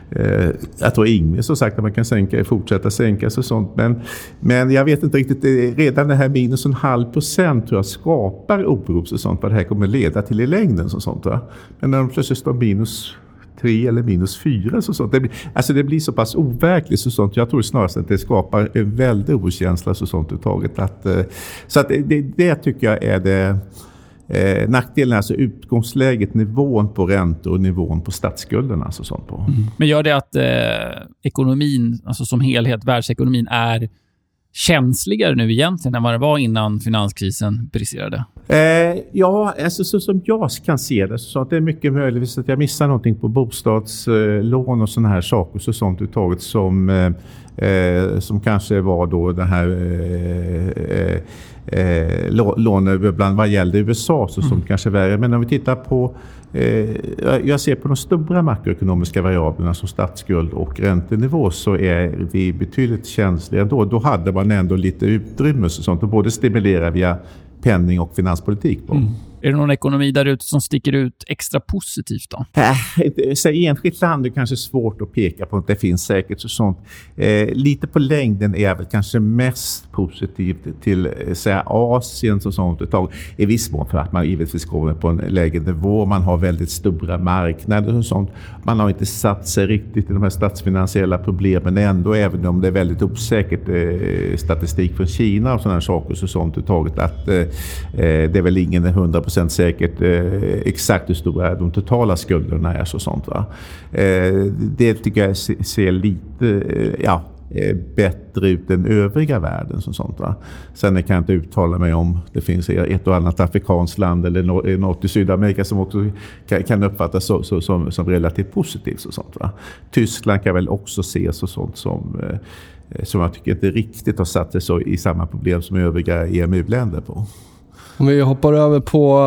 eh, jag tror ingen som sagt att man kan sänka, fortsätta sänkas och sånt. Men, men jag vet inte riktigt. Eh, redan det här minus en halv procent tror jag skapar oro och sånt. Vad det här kommer leda till i längden. Och sånt, va? Men när de plötsligt står minus tre eller minus fyra. Så sånt. Det, blir, alltså det blir så pass overkligt. Så sånt. Jag tror snarast att det skapar en väldig okänsla. Så sånt taget. Att, eh, så att det, det tycker jag är det Eh, nackdelen alltså utgångsläget, nivån på räntor och nivån på statsskulden. Alltså sånt på. Mm. Men gör det att eh, ekonomin, alltså som helhet, världsekonomin, är känsligare nu egentligen än vad det var innan finanskrisen briserade? Eh, ja, alltså, så som jag kan se det så att det är mycket möjligt att jag missar någonting på bostadslån och sådana här saker så sånt uttaget som, eh, eh, som kanske var då det här eh, eh, eh, eh, eh lån bland vad gällde USA så som mm. kanske värre. Men om vi tittar på eh, jag ser på de stora makroekonomiska variablerna som statsskuld och räntenivå så är vi betydligt känsligare då. Då hade man ändå lite utrymme och sånt och både stimulera via penning och finanspolitik på. Mm. Är det någon ekonomi där ute som sticker ut extra positivt? då? Äh, så enskilt land är kanske svårt att peka på. Det finns säkert så sånt. Eh, lite på längden är jag väl kanske mest positiv till eh, säga, Asien och sånt ett tag. I viss mån för att man givetvis kommer på en lägre nivå. Man har väldigt stora marknader och sånt. Man har inte satt sig riktigt i de här statsfinansiella problemen ändå, även om det är väldigt osäkert eh, statistik från Kina och sådana saker så sånt taget att eh, eh, det är väl ingen 100 procent säkert eh, exakt hur stora de totala skulderna är. Så sånt, va? Eh, det tycker jag ser lite eh, ja, eh, bättre ut än övriga världen. Som sånt, va? Sen kan jag inte uttala mig om det finns e-, ett och annat afrikanskt land eller eh, något i Sydamerika som också kan, kan uppfattas så, så, som, som relativt positivt. Och sånt, va? Tyskland kan väl också ses och sånt som eh, som jag tycker inte riktigt har satt sig så i samma problem som övriga EMU-länder på. Om vi hoppar över på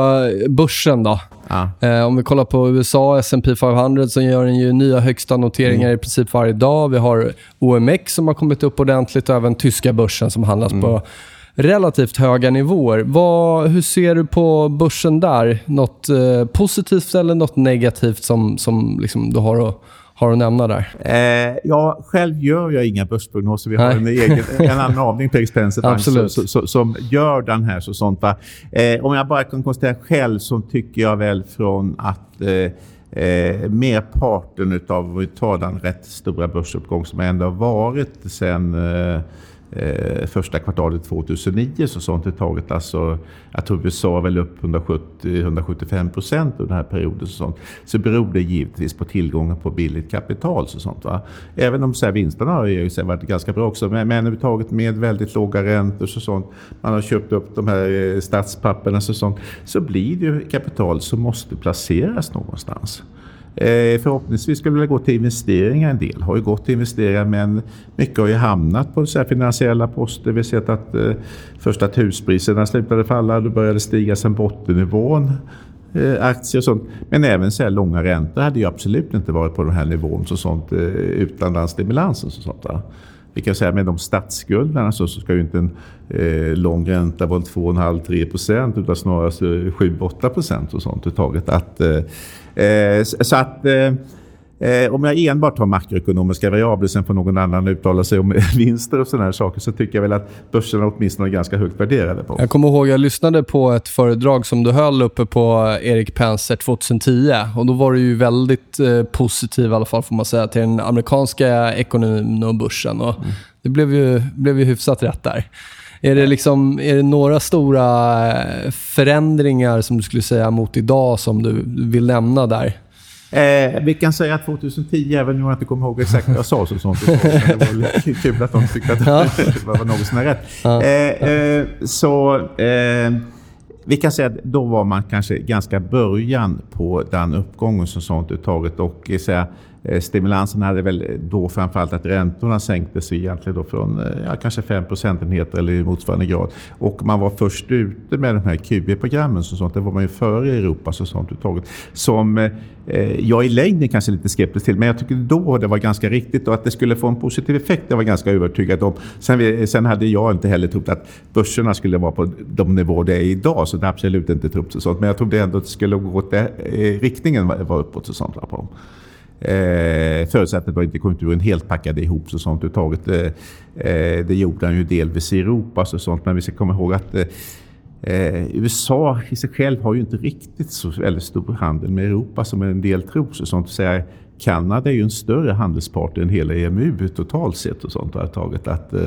eh, börsen då. Ja. Eh, om vi kollar på USA, S&P 500 så gör den ju nya högsta noteringar mm. i princip varje dag. Vi har OMX som har kommit upp ordentligt och även tyska börsen som handlas mm. på relativt höga nivåer. Vad, hur ser du på börsen där? Något eh, positivt eller något negativt som, som liksom du har att, har att nämna där? Eh, ja, själv gör jag inga börsprognoser. Vi har en, egen, en annan avdelning på Expensive Absolut. Som, som, som, gör den här. Så sånt? Eh, om jag bara kan konstatera själv så tycker jag väl från att eh, Eh, merparten av, vi tar den rätt stora börsuppgång som ändå har varit sen eh, eh, första kvartalet 2009 så sånt är taget. Alltså, jag tror USA var väl upp 170-175 procent under den här perioden. Så, sånt. så beror det givetvis på tillgången på billigt kapital. Så sånt, va? Även om så här, vinsterna har ju så här, varit ganska bra också. Men, men överhuvudtaget med väldigt låga räntor så sånt. Man har köpt upp de här eh, statspapperna så sånt. Så blir det ju kapital som måste placeras någonstans. Eh, förhoppningsvis skulle det gå till investeringar en del. Har ju gått till investeringar men mycket har ju hamnat på så finansiella poster. Vi har sett att eh, först att huspriserna slutade falla, då började stiga sen bottennivån. Eh, aktier och sånt. Men även så här långa räntor hade ju absolut inte varit på den här nivån så sånt, eh, utan den stimulansen. Och sånt, där. Vi kan säga med de statsskulderna så, så ska ju inte en eh, lång ränta vara 2,5-3 procent utan snarare 7-8 procent och sånt uttaget. Att, eh, så att eh, Eh, om jag enbart har makroekonomiska variabler, sen får någon annan uttala sig om vinster och sådana här saker, så tycker jag väl att börserna åtminstone är ganska högt värderade på. Jag kommer ihåg att jag lyssnade på ett föredrag som du höll uppe på Erik Penser 2010. Och Då var du ju väldigt eh, positiv i alla fall, får man säga, till den amerikanska ekonomin och börsen. Och mm. Det blev ju, blev ju hyfsat rätt där. Är det, liksom, är det några stora eh, förändringar som du skulle säga mot idag som du vill nämna där? Eh, vi kan säga att 2010, även om jag inte kommer ihåg exakt vad jag sa, så sånt, det var kul att de tyckte att det var något som är rätt. Ja. Eh, eh, så eh, vi kan säga att då var man kanske ganska början på den uppgången som sånt taget och säga, Eh, Eh, stimulansen hade väl då framförallt att räntorna sänktes egentligen då från eh, ja, kanske 5 procentenheter eller i motsvarande grad. Och man var först ute med de här QE-programmen. Så sånt. Det var man ju före i Europa. Så sånt uttaget, som eh, jag i längden kanske är lite skeptisk till. Men jag tycker då det var ganska riktigt och att det skulle få en positiv effekt. Det var jag ganska övertygad om. Sen, sen hade jag inte heller trott att börserna skulle vara på de nivåer det är idag. Så det har absolut inte trott. Så sånt. Men jag trodde ändå att det skulle gå åt det, eh, riktningen var uppåt. Och sånt, på. Eh, förutsatt att inte konjunkturen helt packade ihop så sånt överhuvudtaget. Eh, eh det gjorde den ju delvis i Europa och sånt, men vi ska komma ihåg att eh, eh, USA i sig själv har ju inte riktigt så väldigt stor handel med Europa som en del tror. Så sånt. Så Kanada är ju en större handelspartner än hela EMU totalt sett och sånt. Har tagit att, eh,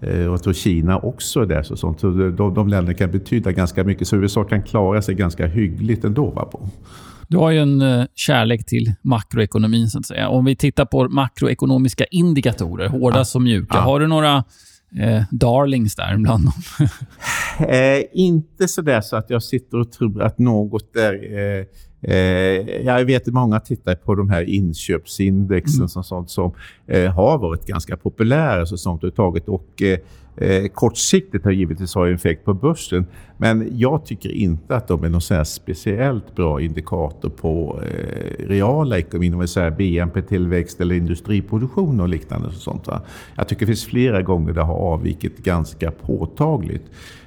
eh, och jag tror Kina också är där. Så sånt. Så de, de länderna kan betyda ganska mycket. Så USA kan klara sig ganska hyggligt ändå. Va, på. Du har ju en uh, kärlek till makroekonomin, så att säga. Om vi tittar på makroekonomiska indikatorer, hårda ja. som mjuka. Ja. Har du några eh, darlings där bland dem? eh, inte så där så att jag sitter och tror att något är... Eh, eh, jag vet att många tittar på de här inköpsindexen mm. som, sånt som eh, har varit ganska populära så sånt taget och eh, kortsiktigt har givetvis har effekt på börsen. Men jag tycker inte att de är någon speciellt bra indikator på eh, reala ekonomin, Om vi säger BNP-tillväxt eller industriproduktion och liknande. Och sånt, va? Jag tycker det finns flera gånger det har avvikit ganska påtagligt.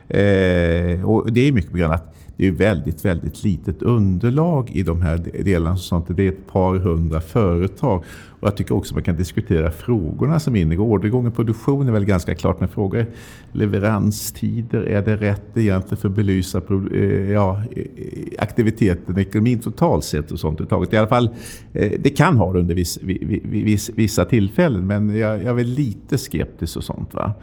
Eh, och det är mycket på grund av att det är väldigt, väldigt litet underlag i de här delarna. Sånt. Det är ett par hundra företag. Och jag tycker också man kan diskutera frågorna som ingår. Ordergång och produktion är väl ganska klart, men frågor leveranstider, är det rätt egentligen för att belysa eh, ja, eh, aktiviteten i ekonomin totalt sett och sånt I alla fall, eh, det kan ha det under viss, viss, vissa tillfällen, men jag, jag är väl lite skeptisk och sånt. Va?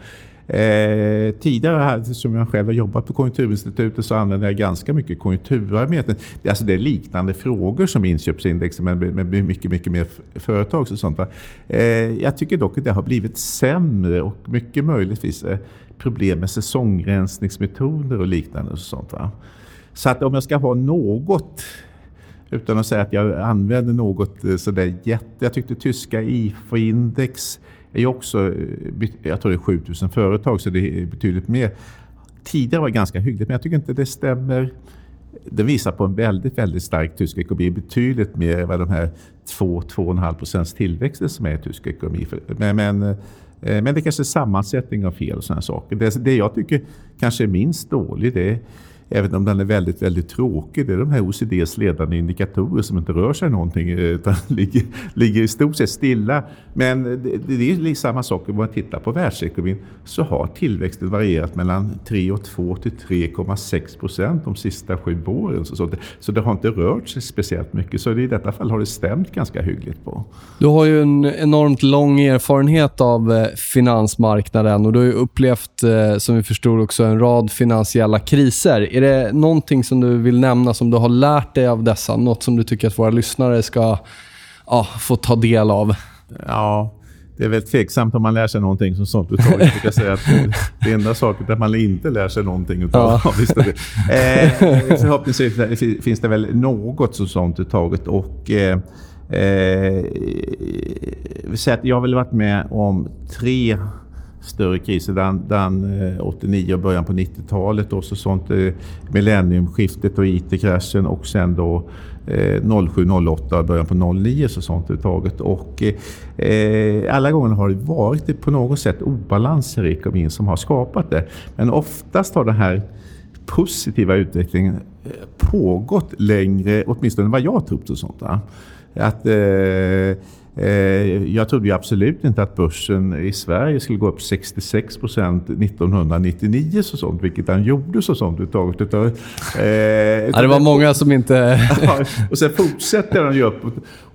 Eh, tidigare, som jag själv har jobbat på Konjunkturinstitutet, så använder jag ganska mycket konjunkturarbeten. Alltså det är liknande frågor som inköpsindex, men med mycket, mycket mer företag. Och sånt, eh, jag tycker dock att det har blivit sämre och mycket möjligtvis eh, problem med säsongrensningsmetoder och liknande. Och sånt, va? Så att om jag ska ha något utan att säga att jag använder något eh, sådär jätte... Jag tyckte tyska IFO-index är också, eh, jag tror det är 7000 företag så det är betydligt mer. Tidigare var det ganska hyggligt men jag tycker inte det stämmer det visar på en väldigt, väldigt stark tysk ekonomi. Betydligt mer än vad de här 2-2,5 procents tillväxten som är i tysk ekonomi. Men, men, eh, men det kanske är sammansättning av fel och sådana saker. Det, det jag tycker kanske är minst dåligt det är även om den är väldigt, väldigt tråkig, det är de här OCDs ledande indikatorer som inte rör sig någonting eh, utan ligger, ligger i stort sett stilla. Men det, det är samma sak om man tittar på världsekonomin så har tillväxten varierat mellan 3,2 till 3,6 procent de sista sju åren. Så, det, så det har inte rört sig speciellt mycket. Så i detta fall har det stämt ganska hyggligt på. Du har ju en enormt lång erfarenhet av eh, finansmarknaden och du har upplevt, eh, som vi förstod också en rad finansiella kriser. Är det någonting som du vill nämna som du har lärt dig av dessa? Något som du tycker att våra lyssnare ska ja, få ta del av? Ja, det är väl tveksamt om man lär sig någonting som sånt utav. Jag brukar säga att det enda saken där man inte lär sig någonting utav. Ja. Visst det. Eh, förhoppningsvis finns det väl något som sånt uttaget. Och, eh, eh, jag har väl varit med om tre större kriser. Den, den eh, 89 och början på 90-talet och så sånt eh, millenniumskiftet och IT-kraschen och sen då eh, 07, 08 och början på 09 så sånt överhuvudtaget. Och eh, alla gånger har det varit på något sätt obalanser i ekonomin som har skapat det. Men oftast har den här positiva utvecklingen eh, pågått längre, åtminstone vad jag trott och sånt. Att Eh, jag trodde ju absolut inte att börsen i Sverige skulle gå upp 66 procent 1999, så sånt, vilket den gjorde. Så sånt, utav, utav, eh, ja, det var många som inte... och sen fortsätter den ju upp.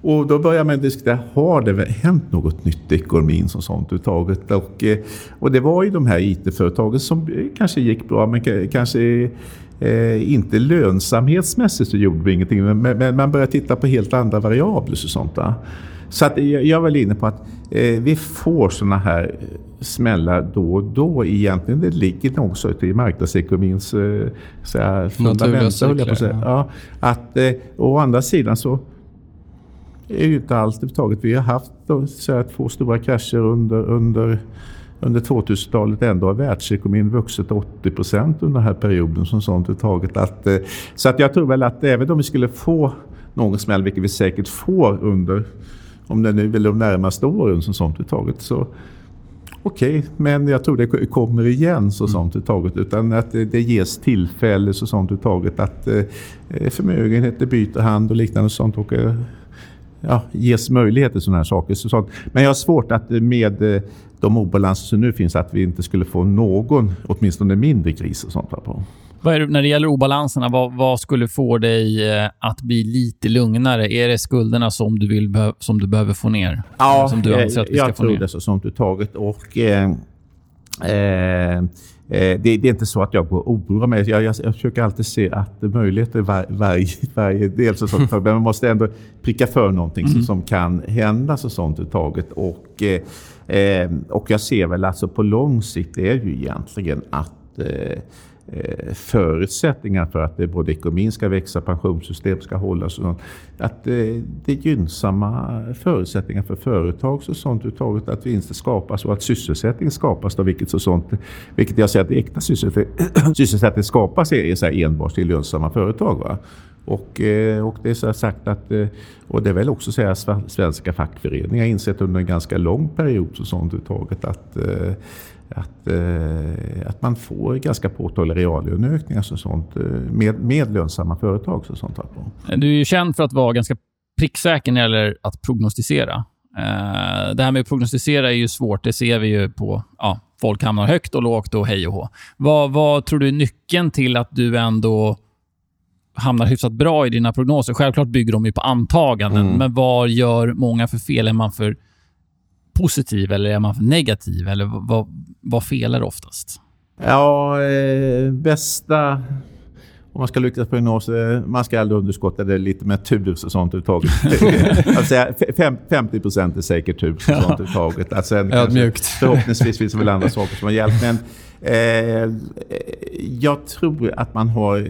Och då börjar man diskutera, har det hänt något nytt i ekonomin som sånt uttaget? Och, eh, och det var ju de här IT-företagen som kanske gick bra, men kanske Eh, inte lönsamhetsmässigt så gjorde vi ingenting, men, men man började titta på helt andra variabler. Och sånt där. Så att jag var inne på att eh, vi får såna här smällar då och då egentligen. Det ligger nog så i marknadsekonomins eh, fundament. Ja. Ja, att, eh, å andra sidan så är ju inte alls överhuvudtaget. Vi har haft så här, två stora krascher under, under under 2000-talet ändå har världsekonomin vuxit 80 procent under den här perioden. Som sånt taget. Att, eh, så att jag tror väl att även om vi skulle få någon smäll, vilket vi säkert får under om det nu är de närmaste åren som sånt taget. Så okej, okay, men jag tror det kommer igen så sånt är taget. Utan att det, det ges tillfälle så sånt taget att eh, förmögenheter byter hand och liknande sånt. Och, eh, ja, ges möjlighet till sådana här saker. Så sånt. Men jag har svårt att med eh, de obalanser som nu finns att vi inte skulle få någon, åtminstone mindre kris och sånt. På. Det, när det gäller obalanserna, vad, vad, skulle få dig eh, att bli lite lugnare? Är det skulderna som du, vill, som du behöver få ner? Ja, som du anser att vi ska jag få tror ner? det så som du taget. Och, eh, eh, det, det, är inte så att jag går och oroar mig. Jag, jag, jag försöker alltid se att möjligheter var, varje, varje del. Så sånt, men man måste ändå pricka för någonting mm. som, kan hända så sånt taget. Och, eh, och jag ser väl alltså på lång sikt är ju egentligen att eh, Eh, Eh, förutsättningar för att det både ekonomin ska växa, pensionssystem ska hållas. Och att eh, det är gynnsamma förutsättningar för företag och sånt uttaget att vinster skapas och att sysselsättning skapas. Då, vilket, så sånt, vilket jag säger att äkta sysselsättning, sysselsättning skapas är så enbart i lönsamma företag. Va? Och, eh, och det är så sagt att, eh, och det är väl också så att svenska fackföreningar insett under en ganska lång period så sånt uttaget att att, eh, att man får ganska påtagliga reallöneökningar och sånt, eh, med, med lönsamma företag. Och sånt Du är ju känd för att vara ganska pricksäker när det gäller att prognostisera. Eh, det här med att prognostisera är ju svårt. Det ser vi ju på... Ja, folk hamnar högt och lågt och hej och hå. Vad, vad tror du är nyckeln till att du ändå hamnar hyfsat bra i dina prognoser? Självklart bygger de ju på antaganden, mm. men vad gör många för fel? Är man för positiv eller är man negativ? Eller vad, vad felar oftast? Ja, eh, bästa... Om man ska lyckas prognoser, man ska aldrig underskotta det lite med tur och sånt överhuvudtaget. alltså, 50 procent är säkert tur och sånt överhuvudtaget. Alltså, Ödmjukt. Förhoppningsvis finns det väl andra saker som har hjälpt. Men eh, jag tror att man har...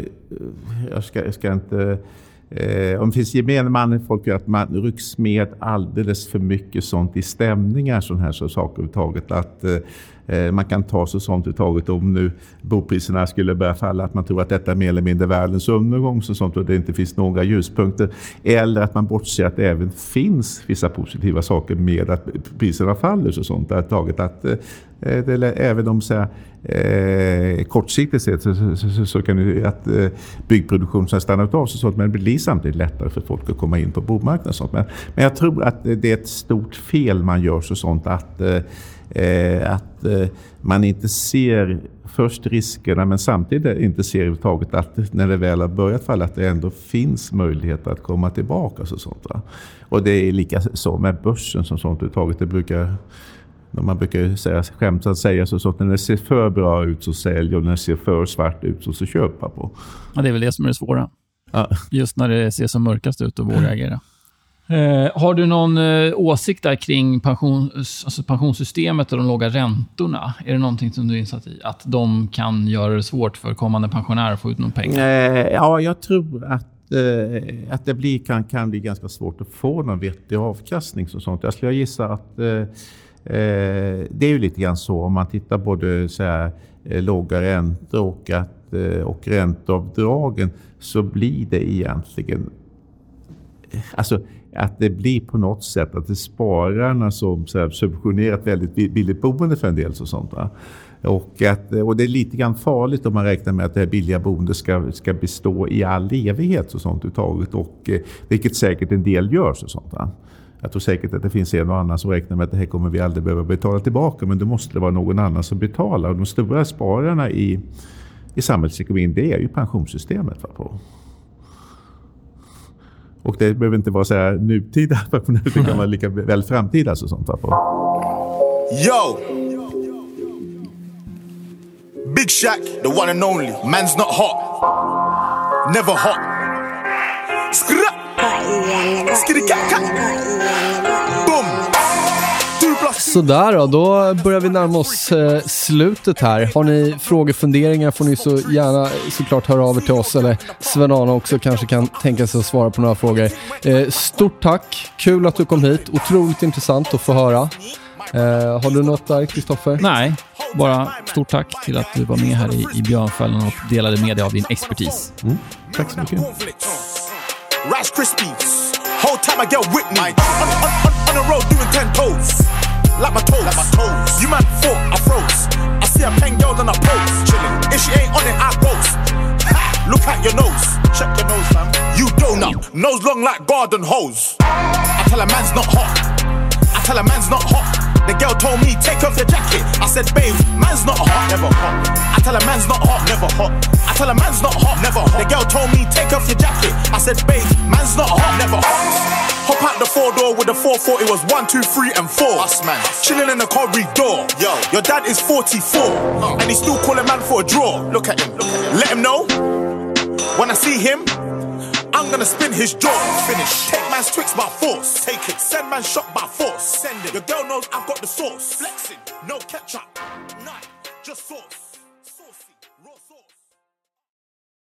Jag ska, jag ska inte Eh, om det finns gemene man folk att man rycks med alldeles för mycket sånt i stämningar, sådana här så saker överhuvudtaget. Att, eh, Eh, man kan ta sig sånt uttaget om nu bopriserna skulle börja falla, att man tror att detta är mer eller mindre världens undergång så sånt, och det inte finns några ljuspunkter. Eller att man bortser att det även finns vissa positiva saker med att priserna faller så sånt. Taget att, eh, även om så här, eh, kortsiktigt sett så, så, så, så, kan det att eh, byggproduktionen har stannat av så sånt, men det blir samtidigt lättare för folk att komma in på bomarknaden. sånt. Men, men jag tror att det är ett stort fel man gör så sånt att Eh, att eh, man inte ser först riskerna men samtidigt inte ser överhuvudtaget att när det väl har börjat falla att det ändå finns möjligheter att komma tillbaka. Så sånt, va? Och det är lika så med börsen som sånt överhuvudtaget. Det brukar, man brukar säga, skämtsamt säga så, att när det ser för bra ut så säljer och när det ser för svart ut så, så köpa på. Ja, det är väl det som är det svåra. Ja. Just när det ser som mörkast ut och våga agera. Eh, har du någon eh, åsikt där kring pension, alltså pensionssystemet och de låga räntorna? Är det någonting som du är insatt i? Att de kan göra det svårt för kommande pensionärer att få ut någon pengar? Eh, ja, jag tror att eh, att det blir, kan, kan bli ganska svårt att få någon vettig avkastning. Och sånt. Jag skulle gissa att eh, eh det är ju lite grann så om man tittar både så här, eh, låga räntor och, att, och ränteavdragen så blir det egentligen Alltså, att det blir på något sätt att det är spararna som så här, subventionerat väldigt billigt boende för en del. Och, sånt, va? Och, att, och det är lite grann farligt om man räknar med att det här billiga boendet ska, ska bestå i all evighet. Och sånt uttaget, och, eh, vilket säkert en del gör. Och sånt, va? Jag tror säkert att det finns en och annan som räknar med att det här kommer vi aldrig behöva betala tillbaka. Men då måste det vara någon annan som betalar. Och de stora spararna i, i samhällsekonomin det är ju pensionssystemet. Va, på. Och det behöver inte vara så här nutida pensionärer, det kan vara lika väl framtida. och sånt. På. Yo! Big Shack, the one and only. Man's not hot. Never hot. Skra! Skri Sådär då, då börjar vi närma oss eh, slutet här. Har ni frågor, funderingar får ni så gärna såklart höra av er till oss eller Sven-Arne också kanske kan tänka sig att svara på några frågor. Eh, stort tack, kul att du kom hit, otroligt intressant att få höra. Eh, har du något där, Kristoffer? Nej, bara stort tack till att du var med här i, i Björnfällan och delade med dig av din expertis. Mm. Tack så mycket. Rice Krispies, whole time I get with me. On, on, on, on the road doing ten toes. Like my toes. Like my toes. You man thought I froze. I see a pen girl on a pose. Chilling. If she ain't on it, I. Ha! Look at your nose. Check your nose, fam. You donut. Nose long like garden hose. I tell a man's not hot. I tell a man's not hot. The girl told me, take off your jacket. I said, babe, man's not hot, never hot. I tell a man's not hot, never hot. I tell a man's not hot, never hot. The girl told me, take off your jacket. I said, babe, man's not hot, never hot. Hop out the four door with the 440 was one, two, three, and four. Us man. Chilling in the corridor. Yo, your dad is 44. Uh. And he's still call a man for a draw. Look at him, look at him. Let him know. When I see him, I'm gonna spin his jaw. Finish. Take man's twix by force. Take it. Send man shot by force. Send it. Your girl knows I've got the sauce. Flexing. No ketchup. Night. Just sauce.